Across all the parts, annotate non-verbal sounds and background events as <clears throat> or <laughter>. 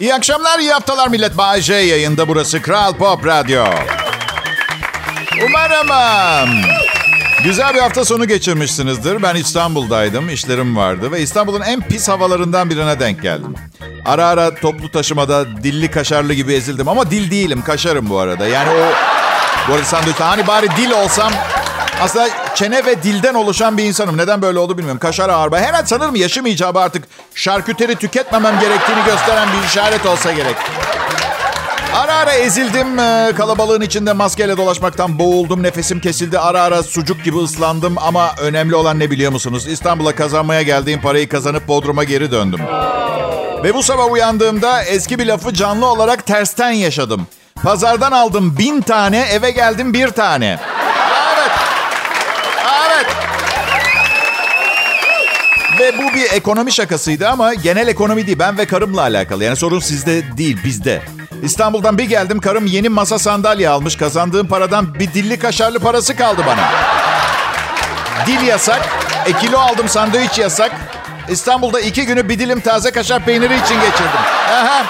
İyi akşamlar, iyi haftalar millet. Bay J yayında burası Kral Pop Radyo. Umarım um, güzel bir hafta sonu geçirmişsinizdir. Ben İstanbul'daydım, işlerim vardı ve İstanbul'un en pis havalarından birine denk geldim. Ara ara toplu taşımada dilli kaşarlı gibi ezildim ama dil değilim, kaşarım bu arada. Yani o bu arada sandviç, hani bari dil olsam aslında çene ve dilden oluşan bir insanım. Neden böyle oldu bilmiyorum. Kaşar ağır. Ben hemen sanırım yaşım icabı artık şarküteri tüketmemem gerektiğini gösteren bir işaret olsa gerek. Ara ara ezildim. Ee, kalabalığın içinde maskeyle dolaşmaktan boğuldum. Nefesim kesildi. Ara ara sucuk gibi ıslandım. Ama önemli olan ne biliyor musunuz? İstanbul'a kazanmaya geldiğim parayı kazanıp Bodrum'a geri döndüm. Ve bu sabah uyandığımda eski bir lafı canlı olarak tersten yaşadım. Pazardan aldım bin tane, eve geldim bir tane. Bu bir ekonomi şakasıydı ama genel ekonomi değil. Ben ve karımla alakalı. Yani sorun sizde değil, bizde. İstanbul'dan bir geldim. Karım yeni masa sandalye almış. Kazandığım paradan bir dilli kaşarlı parası kaldı bana. Dil yasak. E aldım sandviç yasak. İstanbul'da iki günü bir dilim taze kaşar peyniri için geçirdim. Aha.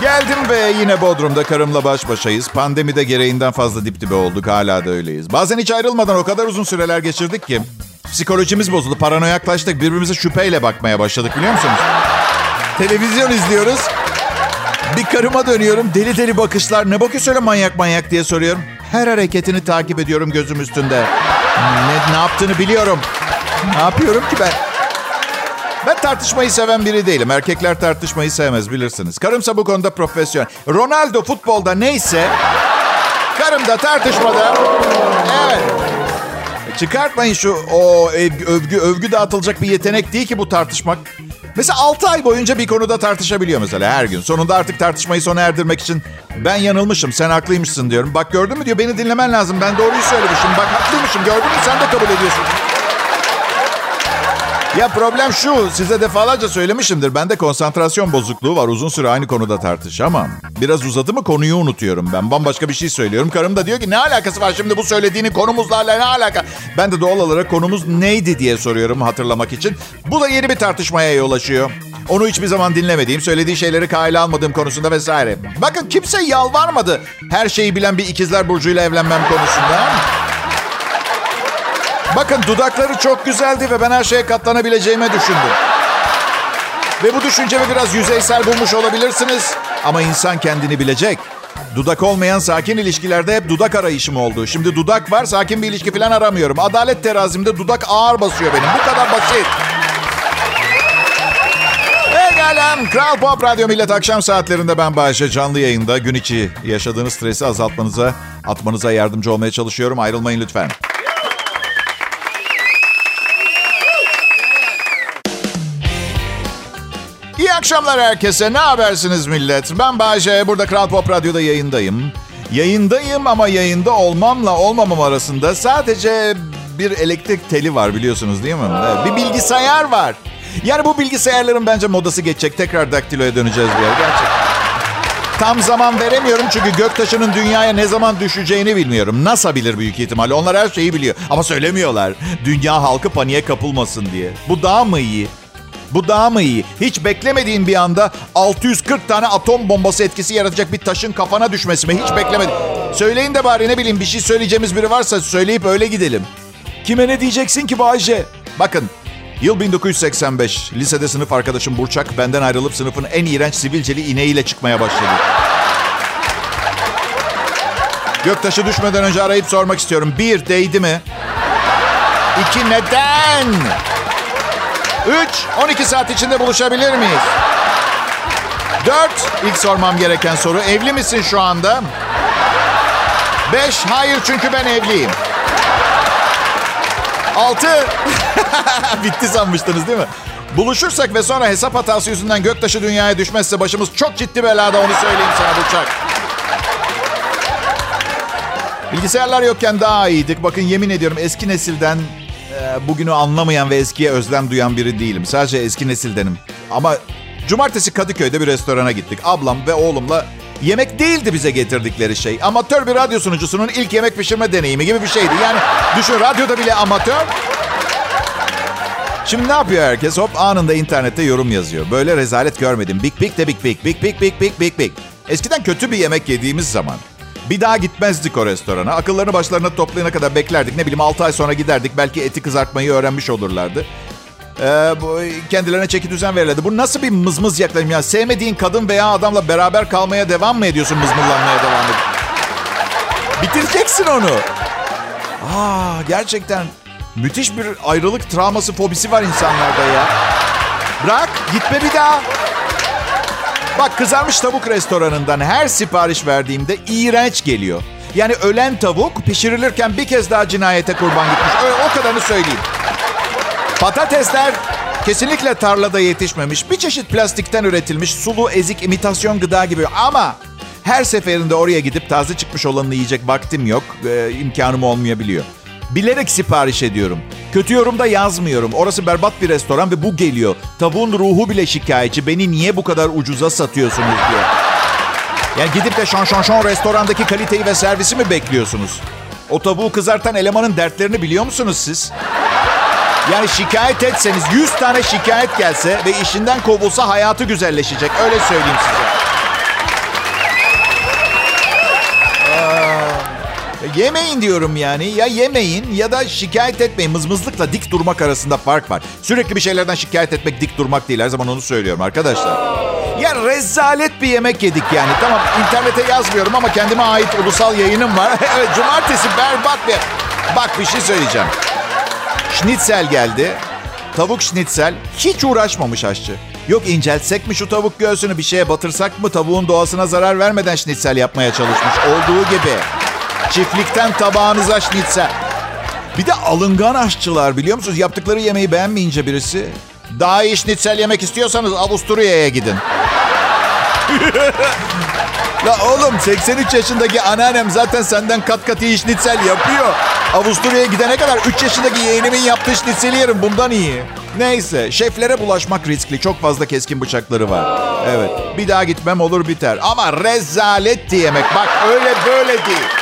Geldim ve yine Bodrum'da karımla baş başayız. Pandemide gereğinden fazla dip dibe olduk. Hala da öyleyiz. Bazen hiç ayrılmadan o kadar uzun süreler geçirdik ki... Psikolojimiz bozuldu. Paranoyaklaştık. Birbirimize şüpheyle bakmaya başladık biliyor musunuz? Televizyon izliyoruz. Bir karıma dönüyorum. Deli deli bakışlar. Ne bakıyorsun öyle manyak manyak diye soruyorum. Her hareketini takip ediyorum gözüm üstünde. Ne, ne yaptığını biliyorum. Ne yapıyorum ki ben? Ben tartışmayı seven biri değilim. Erkekler tartışmayı sevmez bilirsiniz. Karımsa bu konuda profesyonel. Ronaldo futbolda neyse... Karım da tartışmada... Evet. Çıkartmayın şu o övgü, övgü dağıtılacak bir yetenek değil ki bu tartışmak. Mesela 6 ay boyunca bir konuda tartışabiliyor mesela her gün. Sonunda artık tartışmayı sona erdirmek için ben yanılmışım, sen haklıymışsın diyorum. Bak gördün mü diyor, beni dinlemen lazım. Ben doğruyu söylemişim. Bak haklıymışım, gördün mü sen de kabul ediyorsun. Ya problem şu, size defalarca söylemişimdir. Bende konsantrasyon bozukluğu var. Uzun süre aynı konuda tartışamam. Biraz uzadı mı konuyu unutuyorum ben. Bambaşka bir şey söylüyorum. Karım da diyor ki ne alakası var şimdi bu söylediğinin konumuzla ne alaka? Ben de doğal olarak konumuz neydi diye soruyorum hatırlamak için. Bu da yeni bir tartışmaya yol açıyor. Onu hiçbir zaman dinlemediğim, söylediği şeyleri kayla almadığım konusunda vesaire. Bakın kimse yalvarmadı her şeyi bilen bir ikizler burcuyla evlenmem konusunda. Bakın dudakları çok güzeldi ve ben her şeye katlanabileceğime düşündüm. Ve bu düşüncemi biraz yüzeysel bulmuş olabilirsiniz. Ama insan kendini bilecek. Dudak olmayan sakin ilişkilerde hep dudak arayışım oldu. Şimdi dudak var, sakin bir ilişki falan aramıyorum. Adalet terazimde dudak ağır basıyor benim. Bu kadar basit. Egalem. Kral Pop Radyo Millet akşam saatlerinde ben Bayşe canlı yayında gün içi yaşadığınız stresi azaltmanıza, atmanıza yardımcı olmaya çalışıyorum. Ayrılmayın lütfen. Akşamlar herkese. Ne habersiniz millet? Ben Bayce. Burada Kral Pop Radyo'da yayındayım. Yayındayım ama yayında olmamla olmamam arasında sadece bir elektrik teli var biliyorsunuz değil mi? Bir bilgisayar var. Yani bu bilgisayarların bence modası geçecek. Tekrar daktiloya döneceğiz bir yer. Gerçekten. Tam zaman veremiyorum çünkü göktaşının dünyaya ne zaman düşeceğini bilmiyorum. NASA bilir büyük ihtimalle. Onlar her şeyi biliyor. Ama söylemiyorlar. Dünya halkı paniğe kapılmasın diye. Bu daha mı iyi? Bu daha mı iyi? Hiç beklemediğin bir anda 640 tane atom bombası etkisi yaratacak bir taşın kafana düşmesi mi? Hiç beklemedim. Söyleyin de bari ne bileyim bir şey söyleyeceğimiz biri varsa söyleyip öyle gidelim. Kime ne diyeceksin ki Bayce? Bakın yıl 1985. Lisede sınıf arkadaşım Burçak benden ayrılıp sınıfın en iğrenç sivilceli ineğiyle çıkmaya başladı. Göktaşı düşmeden önce arayıp sormak istiyorum. Bir, değdi mi? İki, neden? 3. 12 saat içinde buluşabilir miyiz? 4. İlk sormam gereken soru. Evli misin şu anda? 5. Hayır çünkü ben evliyim. 6. <laughs> Bitti sanmıştınız değil mi? Buluşursak ve sonra hesap hatası yüzünden göktaşı dünyaya düşmezse başımız çok ciddi belada onu söyleyeyim sana Burçak. Bilgisayarlar yokken daha iyiydik. Bakın yemin ediyorum eski nesilden bugünü anlamayan ve eskiye özlem duyan biri değilim. Sadece eski nesildenim. Ama cumartesi Kadıköy'de bir restorana gittik. Ablam ve oğlumla yemek değildi bize getirdikleri şey. Amatör bir radyo sunucusunun ilk yemek pişirme deneyimi gibi bir şeydi. Yani düşün radyoda bile amatör. Şimdi ne yapıyor herkes? Hop anında internette yorum yazıyor. Böyle rezalet görmedim. Big big de big big. Big big big big big big. Eskiden kötü bir yemek yediğimiz zaman bir daha gitmezdik o restorana. Akıllarını başlarına toplayana kadar beklerdik. Ne bileyim 6 ay sonra giderdik. Belki eti kızartmayı öğrenmiş olurlardı. Ee, bu, kendilerine çeki düzen verirlerdi. Bu nasıl bir mızmız yaklaşım ya? Sevmediğin kadın veya adamla beraber kalmaya devam mı ediyorsun mızmırlanmaya devam edip? Bitireceksin onu. Aa, gerçekten müthiş bir ayrılık travması, fobisi var insanlarda ya. Bırak, gitme bir daha. Bak kızarmış tavuk restoranından her sipariş verdiğimde iğrenç geliyor. Yani ölen tavuk pişirilirken bir kez daha cinayete kurban gitmiş. Öyle, o kadarını söyleyeyim. Patatesler kesinlikle tarlada yetişmemiş. Bir çeşit plastikten üretilmiş sulu, ezik, imitasyon gıda gibi. Ama her seferinde oraya gidip taze çıkmış olanını yiyecek vaktim yok. Ee, imkanım olmayabiliyor. Bilerek sipariş ediyorum. Kötü yorumda yazmıyorum. Orası berbat bir restoran ve bu geliyor. Tavuğun ruhu bile şikayetçi. Beni niye bu kadar ucuza satıyorsunuz diyor. Yani gidip de şon şon şon restorandaki kaliteyi ve servisi mi bekliyorsunuz? O tavuğu kızartan elemanın dertlerini biliyor musunuz siz? Yani şikayet etseniz 100 tane şikayet gelse ve işinden kovulsa hayatı güzelleşecek. Öyle söyleyeyim size. Yemeyin diyorum yani. Ya yemeyin ya da şikayet etmeyin. Mızmızlıkla dik durmak arasında fark var. Sürekli bir şeylerden şikayet etmek dik durmak değil. Her zaman onu söylüyorum arkadaşlar. Ya rezalet bir yemek yedik yani. Tamam internete yazmıyorum ama kendime ait ulusal yayınım var. <laughs> evet cumartesi berbat bir... Bak bir şey söyleyeceğim. Schnitzel geldi. Tavuk schnitzel. Hiç uğraşmamış aşçı. Yok inceltsek mi şu tavuk göğsünü bir şeye batırsak mı tavuğun doğasına zarar vermeden schnitzel yapmaya çalışmış. Olduğu gibi. Çiftlikten tabağınıza schnitzel. Bir de alıngan aşçılar biliyor musunuz? Yaptıkları yemeği beğenmeyince birisi. Daha iyi schnitzel yemek istiyorsanız Avusturya'ya gidin. <laughs> La oğlum 83 yaşındaki anneannem zaten senden kat kat iyi schnitzel yapıyor. Avusturya'ya gidene kadar 3 yaşındaki yeğenimin yaptığı şnitzeli yerim bundan iyi. Neyse şeflere bulaşmak riskli. Çok fazla keskin bıçakları var. Evet bir daha gitmem olur biter. Ama rezalet yemek. Bak öyle böyle değil.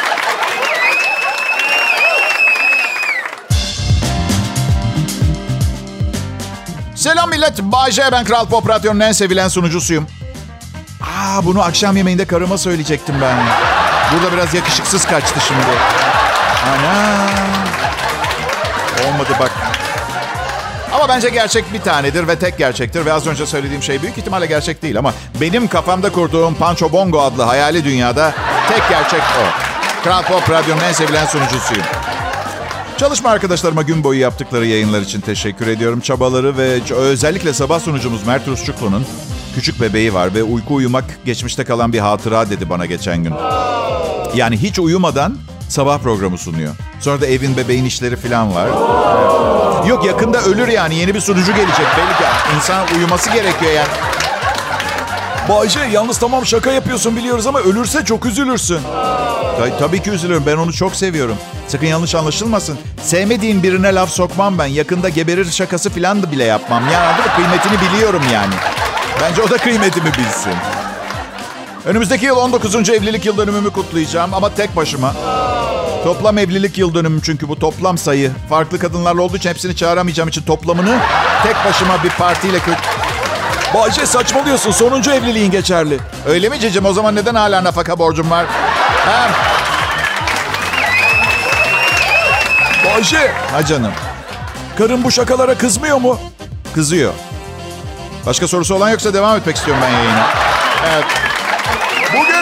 Selam millet. Bayce ben Kral Pop Radyo'nun en sevilen sunucusuyum. Aa bunu akşam yemeğinde karıma söyleyecektim ben. Burada biraz yakışıksız kaçtı şimdi. Ana. Olmadı bak. Ama bence gerçek bir tanedir ve tek gerçektir. Ve az önce söylediğim şey büyük ihtimalle gerçek değil ama benim kafamda kurduğum Pancho Bongo adlı hayali dünyada tek gerçek o. Kral Pop Radyo'nun en sevilen sunucusuyum. Çalışma arkadaşlarıma gün boyu yaptıkları yayınlar için teşekkür ediyorum. Çabaları ve özellikle sabah sunucumuz Mert Rusçuklu'nun küçük bebeği var ve uyku uyumak geçmişte kalan bir hatıra dedi bana geçen gün. Yani hiç uyumadan sabah programı sunuyor. Sonra da evin bebeğin işleri falan var. Yok yakında ölür yani yeni bir sunucu gelecek belli ki. İnsan uyuması gerekiyor yani. Bayce yalnız tamam şaka yapıyorsun biliyoruz ama ölürse çok üzülürsün. Tabii, tabii ki üzülürüm. Ben onu çok seviyorum. Sakın yanlış anlaşılmasın. Sevmediğim birine laf sokmam ben. Yakında geberir şakası falan da bile yapmam. Yani anladın Kıymetini biliyorum yani. Bence o da kıymetimi bilsin. Önümüzdeki yıl 19. evlilik yıl dönümümü kutlayacağım ama tek başıma. Toplam evlilik yıl dönümüm çünkü bu toplam sayı. Farklı kadınlarla olduğu için hepsini çağıramayacağım için toplamını tek başıma bir partiyle kut... Bayce saçmalıyorsun. Sonuncu evliliğin geçerli. Öyle mi cicim? O zaman neden hala nafaka borcum var? Ha? Bayce. Ha canım. Karın bu şakalara kızmıyor mu? Kızıyor. Başka sorusu olan yoksa devam etmek istiyorum ben yayına. Evet. Bugün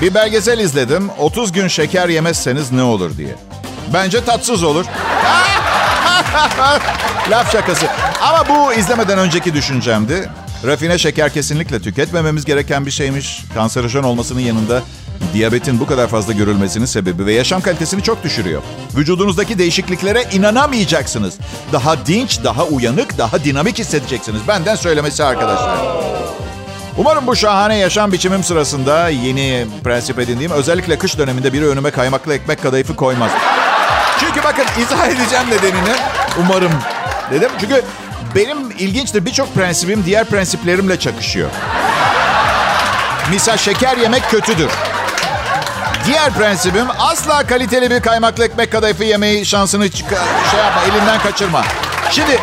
bir belgesel izledim. 30 gün şeker yemezseniz ne olur diye. Bence tatsız olur. <laughs> Laf şakası. Ama bu izlemeden önceki düşüncemdi. Rafine şeker kesinlikle tüketmememiz gereken bir şeymiş. Kanserojen olmasının yanında diyabetin bu kadar fazla görülmesinin sebebi ve yaşam kalitesini çok düşürüyor. Vücudunuzdaki değişikliklere inanamayacaksınız. Daha dinç, daha uyanık, daha dinamik hissedeceksiniz. Benden söylemesi arkadaşlar. Umarım bu şahane yaşam biçimim sırasında yeni prensip edindiğim özellikle kış döneminde biri önüme kaymaklı ekmek kadayıfı koymaz. Çünkü bakın izah edeceğim nedenini. Umarım dedim. Çünkü benim ilginçtir birçok prensibim diğer prensiplerimle çakışıyor. Misal şeker yemek kötüdür. Diğer prensibim asla kaliteli bir kaymaklı ekmek kadayıfı yemeyi şansını çık- şey yapma, elinden kaçırma. Şimdi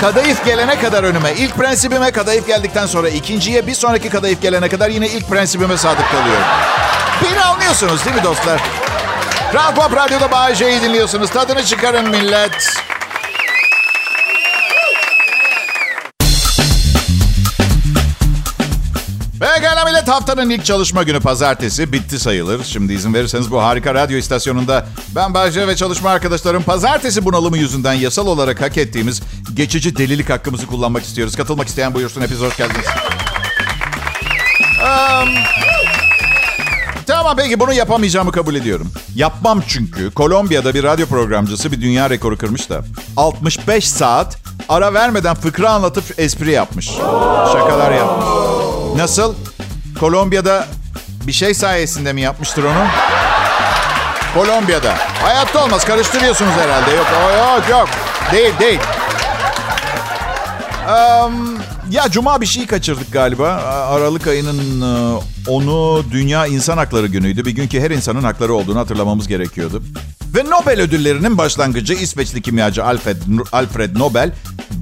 kadayıf gelene kadar önüme, ilk prensibime kadayıf geldikten sonra ikinciye, bir sonraki kadayıf gelene kadar yine ilk prensibime sadık kalıyorum. Beni anlıyorsunuz değil mi dostlar? Kral Pop Radyo'da Bay dinliyorsunuz. Tadını çıkarın millet. Pekala millet haftanın ilk çalışma günü pazartesi bitti sayılır. Şimdi izin verirseniz bu harika radyo istasyonunda ben Bahçe ve çalışma arkadaşlarım pazartesi bunalımı yüzünden yasal olarak hak ettiğimiz geçici delilik hakkımızı kullanmak istiyoruz. Katılmak isteyen buyursun hepiniz hoş geldiniz. Um, tamam peki bunu yapamayacağımı kabul ediyorum. Yapmam çünkü Kolombiya'da bir radyo programcısı bir dünya rekoru kırmış da 65 saat ara vermeden fıkra anlatıp espri yapmış. Şakalar yapmış. Nasıl? Kolombiya'da bir şey sayesinde mi yapmıştır onu? Kolombiya'da. Hayatta olmaz. Karıştırıyorsunuz herhalde. Yok yok yok. Değil değil. Um, ya Cuma bir şey kaçırdık galiba. Aralık ayının 10'u Dünya İnsan Hakları Günü'ydü. Bir gün ki her insanın hakları olduğunu hatırlamamız gerekiyordu. Ve Nobel ödüllerinin başlangıcı İsveçli kimyacı Alfred, Alfred Nobel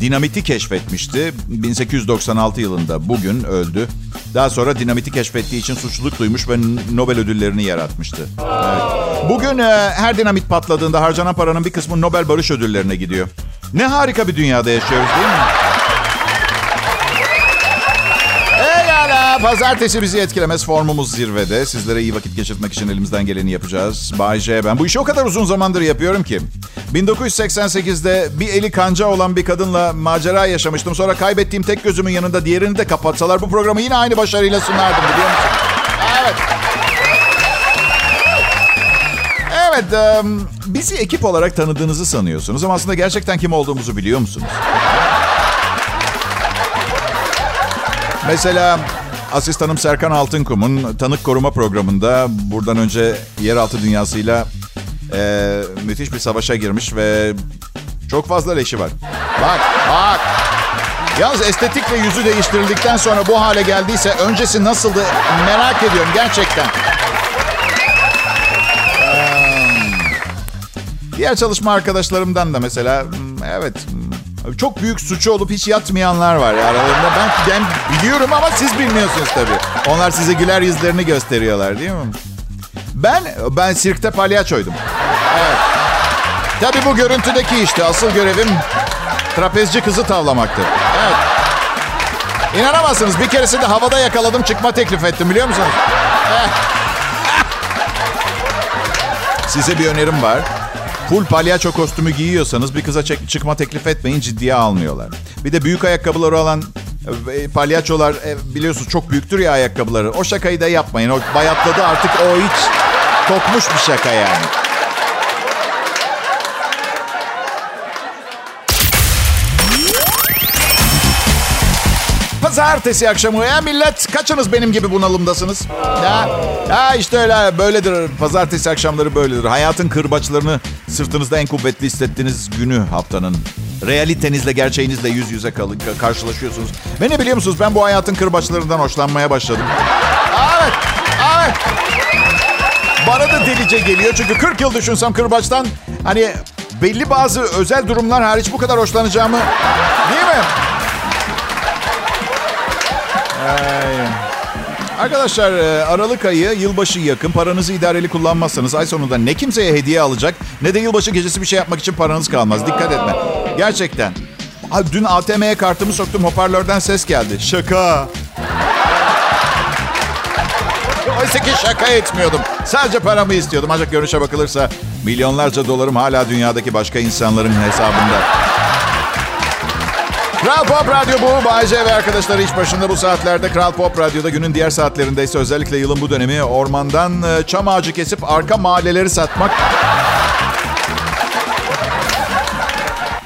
dinamiti keşfetmişti. 1896 yılında bugün öldü. Daha sonra dinamiti keşfettiği için suçluluk duymuş ve Nobel ödüllerini yaratmıştı. Evet. Bugün e, her dinamit patladığında harcanan paranın bir kısmı Nobel Barış Ödülleri'ne gidiyor. Ne harika bir dünyada yaşıyoruz değil mi? Pazartesi bizi etkilemez. Formumuz zirvede. Sizlere iyi vakit geçirmek için elimizden geleni yapacağız. Bay J ben. Bu işi o kadar uzun zamandır yapıyorum ki. 1988'de bir eli kanca olan bir kadınla macera yaşamıştım. Sonra kaybettiğim tek gözümün yanında diğerini de kapatsalar bu programı yine aynı başarıyla sunardım biliyor musun? Evet. Evet, bizi ekip olarak tanıdığınızı sanıyorsunuz ama aslında gerçekten kim olduğumuzu biliyor musunuz? Mesela asistanım Serkan Altınkum'un tanık koruma programında buradan önce yeraltı dünyasıyla e, müthiş bir savaşa girmiş ve çok fazla leşi var. Bak, bak. Yalnız estetikle yüzü değiştirildikten sonra bu hale geldiyse öncesi nasıldı merak ediyorum gerçekten. Diğer çalışma arkadaşlarımdan da mesela evet çok büyük suçu olup hiç yatmayanlar var ya aralarında. Ben, ben biliyorum ama siz bilmiyorsunuz tabii. Onlar size güler yüzlerini gösteriyorlar değil mi? Ben ben sirkte palyaçoydum. Evet. Tabii bu görüntüdeki işte asıl görevim trapezci kızı tavlamaktı. Evet. İnanamazsınız bir keresinde havada yakaladım çıkma teklif ettim biliyor musunuz? Size bir önerim var. Full palyaço kostümü giyiyorsanız bir kıza çek, çıkma teklif etmeyin ciddiye almıyorlar. Bir de büyük ayakkabıları olan e, palyaçolar e, biliyorsunuz çok büyüktür ya ayakkabıları. O şakayı da yapmayın. O bayatladı artık o hiç kokmuş bir şaka yani. Pazartesi akşamı. Ya millet kaçınız benim gibi bunalımdasınız? Ya, ya işte öyle böyledir. Pazartesi akşamları böyledir. Hayatın kırbaçlarını sırtınızda en kuvvetli hissettiğiniz günü haftanın. Realitenizle, gerçeğinizle yüz yüze kal- karşılaşıyorsunuz. Ve ne biliyor musunuz? Ben bu hayatın kırbaçlarından hoşlanmaya başladım. Evet, evet. Bana da delice geliyor. Çünkü 40 yıl düşünsem kırbaçtan hani belli bazı özel durumlar hariç bu kadar hoşlanacağımı değil mi? Arkadaşlar e, Aralık ayı yılbaşı yakın. Paranızı idareli kullanmazsanız ay sonunda ne kimseye hediye alacak ne de yılbaşı gecesi bir şey yapmak için paranız kalmaz. Dikkat etme. Gerçekten. Abi dün ATM'ye kartımı soktum hoparlörden ses geldi. Şaka. Oysa ki şaka etmiyordum. Sadece paramı istiyordum. Ancak görünüşe bakılırsa milyonlarca dolarım hala dünyadaki başka insanların hesabında. Kral Pop Radyo bu. Bayece ve arkadaşları iş başında bu saatlerde. Kral Pop Radyo'da günün diğer saatlerinde ise özellikle yılın bu dönemi ormandan e, çam ağacı kesip arka mahalleleri satmak.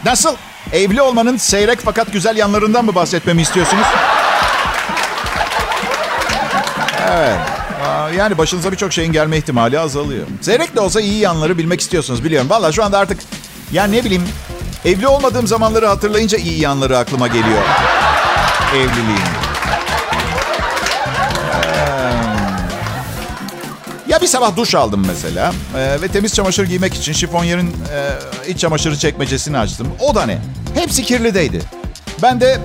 Nasıl? Evli olmanın seyrek fakat güzel yanlarından mı bahsetmemi istiyorsunuz? Evet. Yani başınıza birçok şeyin gelme ihtimali azalıyor. Seyrek de olsa iyi yanları bilmek istiyorsunuz biliyorum. Valla şu anda artık ya ne bileyim Evli olmadığım zamanları hatırlayınca iyi yanları aklıma geliyor. Evliliğin. Ee, ya bir sabah duş aldım mesela e, ve temiz çamaşır giymek için şifonyerin e, iç çamaşırı çekmecesini açtım. O da ne? Hepsi kirlideydi. Ben de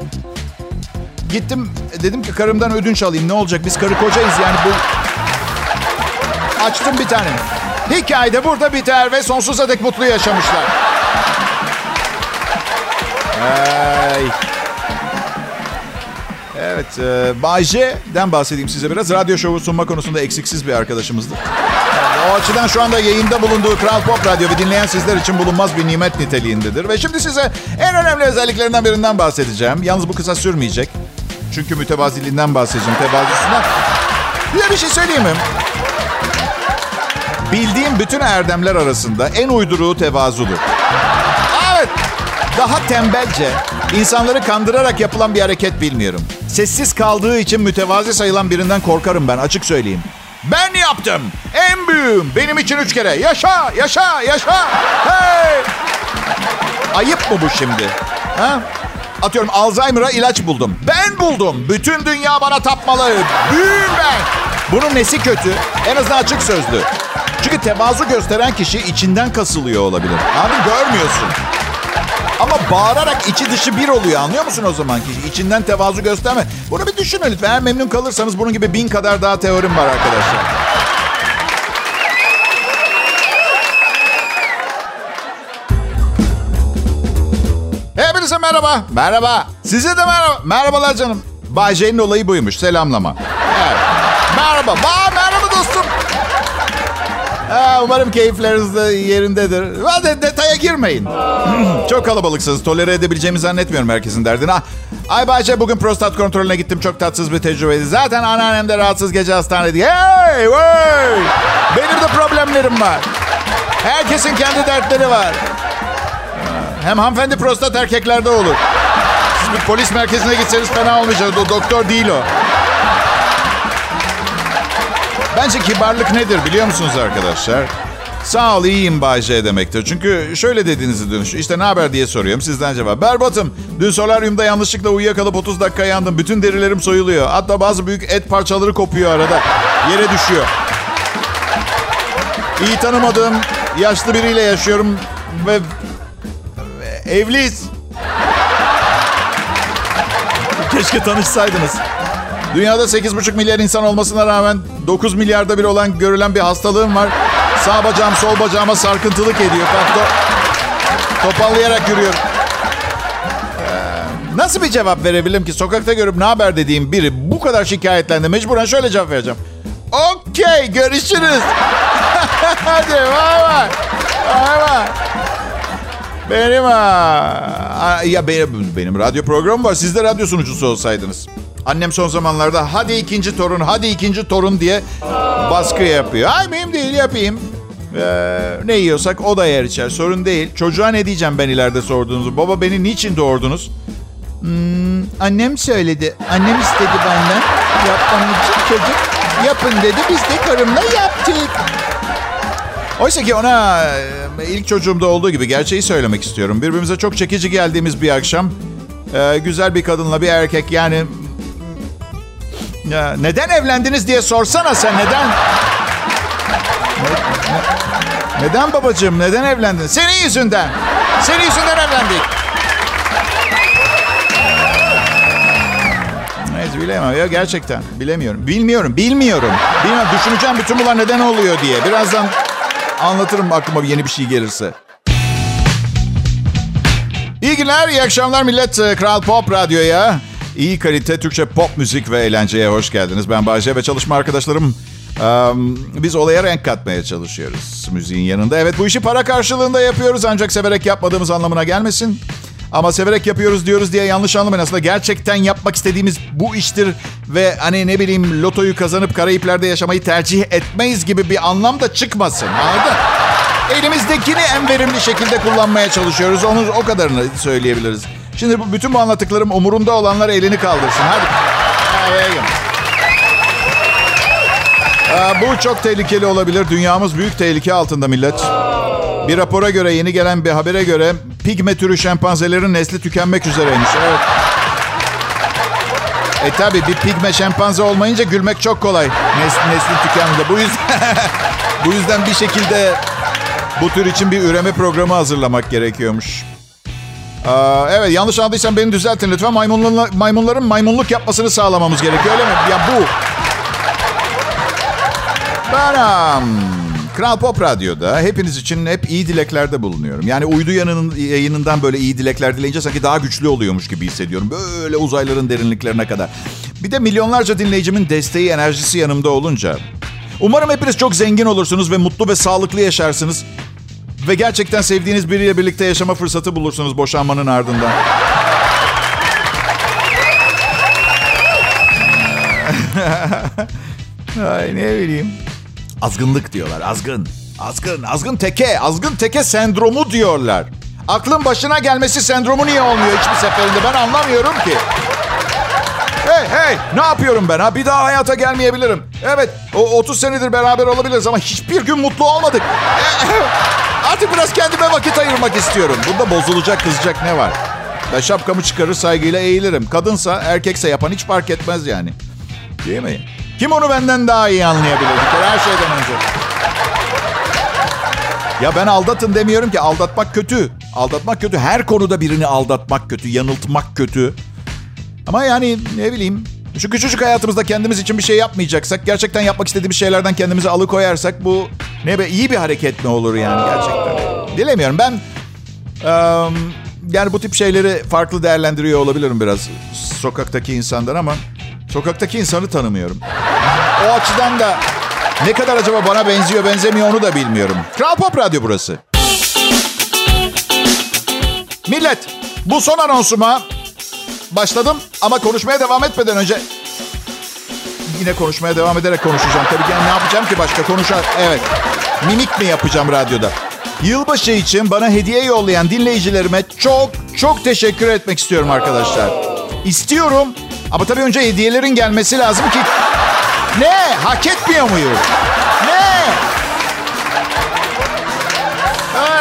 gittim dedim ki karımdan ödünç alayım ne olacak biz karı kocayız yani bu... Açtım bir tane. Hikaye de burada biter ve sonsuza dek mutlu yaşamışlar. Ay. Evet, e, Bay J'den bahsedeyim size biraz. Radyo şovu sunma konusunda eksiksiz bir arkadaşımızdı. O açıdan şu anda yayında bulunduğu Kral Pop Radyo ve dinleyen sizler için bulunmaz bir nimet niteliğindedir. Ve şimdi size en önemli özelliklerinden birinden bahsedeceğim. Yalnız bu kısa sürmeyecek. Çünkü mütevaziliğinden bahsedeceğim, tevazüsünden. Size bir şey söyleyeyim mi? Bildiğim bütün erdemler arasında en uyduruğu tevazudur. Daha tembelce, insanları kandırarak yapılan bir hareket bilmiyorum. Sessiz kaldığı için mütevazi sayılan birinden korkarım ben, açık söyleyeyim. Ben yaptım. En büyüğüm. Benim için üç kere. Yaşa, yaşa, yaşa. Hey! Ayıp mı bu şimdi? Ha? Atıyorum Alzheimer'a ilaç buldum. Ben buldum. Bütün dünya bana tapmalı. Büyüğüm ben. Bunun nesi kötü? En azından açık sözlü. Çünkü tevazu gösteren kişi içinden kasılıyor olabilir. Abi görmüyorsun. Ama bağırarak içi dışı bir oluyor anlıyor musun o zaman kişi? İçinden tevazu gösterme. Bunu bir düşünün lütfen. Eğer memnun kalırsanız bunun gibi bin kadar daha teorim var arkadaşlar. Hepinize merhaba. Merhaba. Size de merhaba. Merhabalar canım. Bay J'nin olayı buymuş. Selamlama. Evet. Merhaba. Ba merhaba dostum. Ha, umarım keyifleriniz de yerindedir. Hadi detaya girmeyin. <clears throat> çok kalabalıksınız. Tolere edebileceğimi zannetmiyorum herkesin derdini. Ah, Ay Bayce bugün prostat kontrolüne gittim. Çok tatsız bir tecrübeydi. Zaten anneannem de rahatsız gece hastanede. Hey, hey! Benim de problemlerim var. Herkesin kendi dertleri var. Hem hanımefendi prostat erkeklerde olur. Siz bir polis merkezine gitseniz fena olmayacak. O doktor değil o. Bence kibarlık nedir biliyor musunuz arkadaşlar? Sağ ol iyiyim Bay J demektir. Çünkü şöyle dediğinizi dönüş. İşte ne haber diye soruyorum sizden cevap. Berbatım. Dün solaryumda yanlışlıkla uyuyakalıp 30 dakika yandım. Bütün derilerim soyuluyor. Hatta bazı büyük et parçaları kopuyor arada. Yere düşüyor. İyi tanımadığım yaşlı biriyle yaşıyorum ve evliyiz. Keşke tanışsaydınız. Dünyada 8,5 milyar insan olmasına rağmen 9 milyarda bir olan görülen bir hastalığım var. Sağ bacağım sol bacağıma sarkıntılık ediyor. To- topallayarak yürüyorum. Ee, nasıl bir cevap verebilirim ki sokakta görüp ne haber dediğim biri bu kadar şikayetlendi. Mecburen şöyle cevap vereceğim. Okey görüşürüz. <laughs> Hadi bay bay. Bay bay. Benim ha. Ya benim, benim radyo programım var. Siz de radyo sunucusu olsaydınız. Annem son zamanlarda hadi ikinci torun, hadi ikinci torun diye baskı yapıyor. Ay mühim değil yapayım. Ee, ne yiyorsak o da yer içer. Sorun değil. Çocuğa ne diyeceğim ben ileride sorduğunuzu? Baba beni niçin doğurdunuz? Hmm, annem söyledi. Annem istedi benden. Yapmam için çocuk yapın dedi. Biz de karımla yaptık. Oysa ki ona e, ilk çocuğumda olduğu gibi gerçeği söylemek istiyorum. Birbirimize çok çekici geldiğimiz bir akşam. e, güzel bir kadınla bir erkek yani... Ya, neden evlendiniz diye sorsana sen neden? Ne- ne- neden babacığım neden evlendin? Senin yüzünden. Senin yüzünden evlendik. Neyse bilemem ya gerçekten bilemiyorum. Bilmiyorum, bilmiyorum. Bilmiyorum düşüneceğim bütün bunlar neden oluyor diye. Birazdan anlatırım aklıma yeni bir şey gelirse. İyi günler, iyi akşamlar millet. Ee, Kral Pop Radyo'ya, iyi kalite Türkçe pop müzik ve eğlenceye hoş geldiniz. Ben Bayce ve çalışma arkadaşlarım. em, biz olaya renk katmaya çalışıyoruz müziğin yanında. Evet bu işi para karşılığında yapıyoruz ancak severek yapmadığımız anlamına gelmesin. Ama severek yapıyoruz diyoruz diye yanlış anlamayın. Aslında gerçekten yapmak istediğimiz bu iştir. Ve hani ne bileyim lotoyu kazanıp Karayipler'de yaşamayı tercih etmeyiz gibi bir anlam da çıkmasın. Anladın? Elimizdekini en verimli şekilde kullanmaya çalışıyoruz. Onu o kadarını söyleyebiliriz. Şimdi bu, bütün bu anlattıklarım umurunda olanlar elini kaldırsın. Hadi. Aa, bu çok tehlikeli olabilir. Dünyamız büyük tehlike altında millet. Bir rapora göre, yeni gelen bir habere göre pigme türü şempanzelerin nesli tükenmek üzereymiş. Evet. E tabi bir pigme şempanze olmayınca gülmek çok kolay. Nesl, neslin tükendiğinde. Bu yüzden, <laughs> bu yüzden bir şekilde bu tür için bir üreme programı hazırlamak gerekiyormuş. Aa, evet yanlış anladıysam beni düzeltin lütfen. Maymunların, maymunların maymunluk yapmasını sağlamamız gerekiyor öyle mi? Ya bu. Ben Kral Pop Radyo'da hepiniz için hep iyi dileklerde bulunuyorum. Yani uydu yanının, yayınından böyle iyi dilekler dileyince sanki daha güçlü oluyormuş gibi hissediyorum. Böyle uzayların derinliklerine kadar. Bir de milyonlarca dinleyicimin desteği, enerjisi yanımda olunca. Umarım hepiniz çok zengin olursunuz ve mutlu ve sağlıklı yaşarsınız. Ve gerçekten sevdiğiniz biriyle birlikte yaşama fırsatı bulursunuz boşanmanın ardından. <laughs> Ay ne bileyim. Azgınlık diyorlar. Azgın. Azgın. Azgın teke. Azgın teke sendromu diyorlar. Aklın başına gelmesi sendromu niye olmuyor hiçbir seferinde ben anlamıyorum ki. Hey hey ne yapıyorum ben ha? Bir daha hayata gelmeyebilirim. Evet o 30 senedir beraber olabiliriz ama hiçbir gün mutlu olmadık. <laughs> Artık biraz kendime vakit ayırmak istiyorum. Bunda bozulacak kızacak ne var? Ben şapkamı çıkarır saygıyla eğilirim. Kadınsa erkekse yapan hiç fark etmez yani. Değil mi? Kim onu benden daha iyi anlayabilir her şeyden önce. Ya ben aldatın demiyorum ki aldatmak kötü. Aldatmak kötü. Her konuda birini aldatmak kötü. Yanıltmak kötü. Ama yani ne bileyim. Şu küçücük hayatımızda kendimiz için bir şey yapmayacaksak, gerçekten yapmak istediğimiz şeylerden kendimizi alıkoyarsak bu ne be iyi bir hareket mi olur yani gerçekten. Bilemiyorum ben um, yani bu tip şeyleri farklı değerlendiriyor olabilirim biraz sokaktaki insandan ama sokaktaki insanı tanımıyorum. O açıdan da ne kadar acaba bana benziyor benzemiyor onu da bilmiyorum. Kral Pop Radyo burası. Millet bu son anonsuma başladım ama konuşmaya devam etmeden önce yine konuşmaya devam ederek konuşacağım. Tabii ki ne yapacağım ki başka konuşar. Evet. Mimik mi yapacağım radyoda? Yılbaşı için bana hediye yollayan dinleyicilerime çok çok teşekkür etmek istiyorum arkadaşlar. İstiyorum ama tabii önce hediyelerin gelmesi lazım ki... Ne? Hak etmiyor muyum?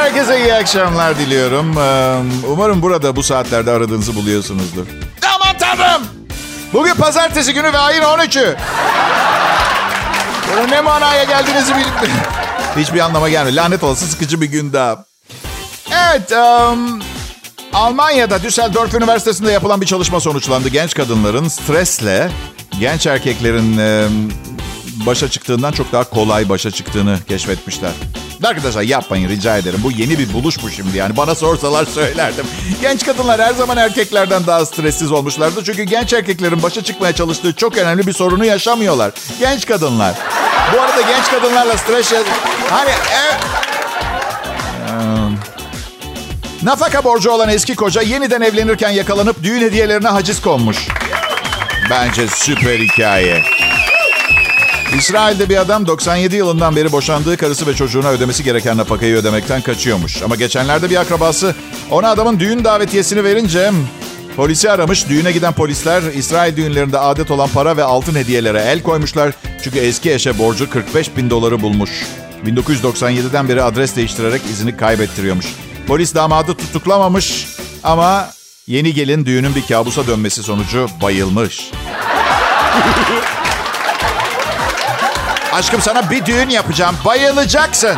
Herkese iyi akşamlar diliyorum. Umarım burada bu saatlerde aradığınızı buluyorsunuzdur. Aman tanrım! Bugün pazartesi günü ve ayın 13'ü. Bunun ne manaya geldiğinizi bilip... <laughs> Hiçbir anlama gelmiyor. Lanet olası sıkıcı bir gün daha. Evet, um, Almanya'da Düsseldorf Üniversitesi'nde yapılan bir çalışma sonuçlandı. Genç kadınların stresle genç erkeklerin um, başa çıktığından çok daha kolay başa çıktığını keşfetmişler. Arkadaşlar yapmayın rica ederim. Bu yeni bir buluş bu şimdi yani. Bana sorsalar söylerdim. Genç kadınlar her zaman erkeklerden daha stressiz olmuşlardı. Çünkü genç erkeklerin başa çıkmaya çalıştığı çok önemli bir sorunu yaşamıyorlar. Genç kadınlar. Bu arada genç kadınlarla stres... Hani... E... Nafaka borcu olan eski koca yeniden evlenirken yakalanıp düğün hediyelerine haciz konmuş. Bence süper hikaye. İsrail'de bir adam 97 yılından beri boşandığı karısı ve çocuğuna ödemesi gereken nafakayı ödemekten kaçıyormuş. Ama geçenlerde bir akrabası ona adamın düğün davetiyesini verince polisi aramış. Düğüne giden polisler İsrail düğünlerinde adet olan para ve altın hediyelere el koymuşlar. Çünkü eski eşe borcu 45 bin doları bulmuş. 1997'den beri adres değiştirerek izini kaybettiriyormuş. Polis damadı tutuklamamış ama yeni gelin düğünün bir kabusa dönmesi sonucu bayılmış. <laughs> Aşkım sana bir düğün yapacağım. Bayılacaksın.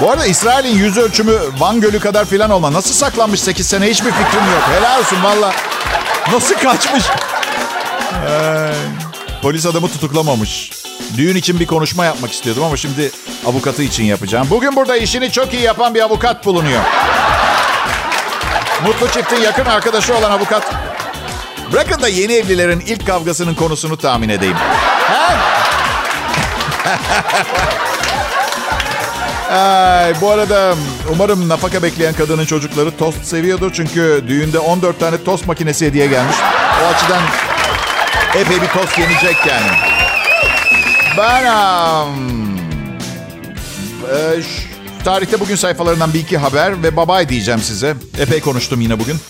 Bu arada İsrail'in yüz ölçümü Van Gölü kadar filan olma. Nasıl saklanmış 8 sene hiçbir fikrim yok. Helal olsun valla. Nasıl kaçmış? Ee, polis adamı tutuklamamış. Düğün için bir konuşma yapmak istiyordum ama şimdi avukatı için yapacağım. Bugün burada işini çok iyi yapan bir avukat bulunuyor. Mutlu çiftin yakın arkadaşı olan avukat Bırakın da yeni evlilerin ilk kavgasının konusunu tahmin edeyim. <laughs> Ay, bu arada umarım nafaka bekleyen kadının çocukları tost seviyordur. Çünkü düğünde 14 tane tost makinesi hediye gelmiş. O açıdan epey bir tost yenecek yani. Ben e, şu, tarihte bugün sayfalarından bir iki haber ve babay diyeceğim size. Epey konuştum yine bugün.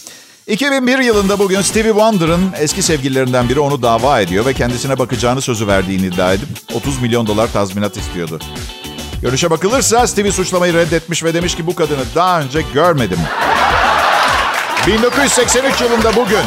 2001 yılında bugün Stevie Wonder'ın eski sevgililerinden biri onu dava ediyor ve kendisine bakacağını sözü verdiğini iddia edip 30 milyon dolar tazminat istiyordu. Görüşe bakılırsa Stevie suçlamayı reddetmiş ve demiş ki bu kadını daha önce görmedim. 1983 yılında bugün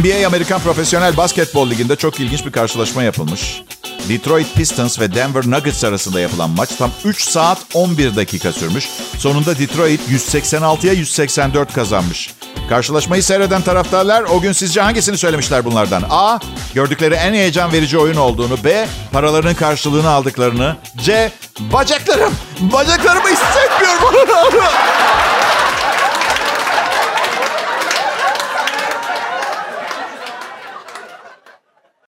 NBA Amerikan Profesyonel Basketbol Ligi'nde çok ilginç bir karşılaşma yapılmış. Detroit Pistons ve Denver Nuggets arasında yapılan maç tam 3 saat 11 dakika sürmüş. Sonunda Detroit 186'ya 184 kazanmış. Karşılaşmayı seyreden taraftarlar o gün sizce hangisini söylemişler bunlardan? A. Gördükleri en heyecan verici oyun olduğunu. B. Paralarının karşılığını aldıklarını. C. Bacaklarım. Bacaklarımı hissetmiyorum. <laughs>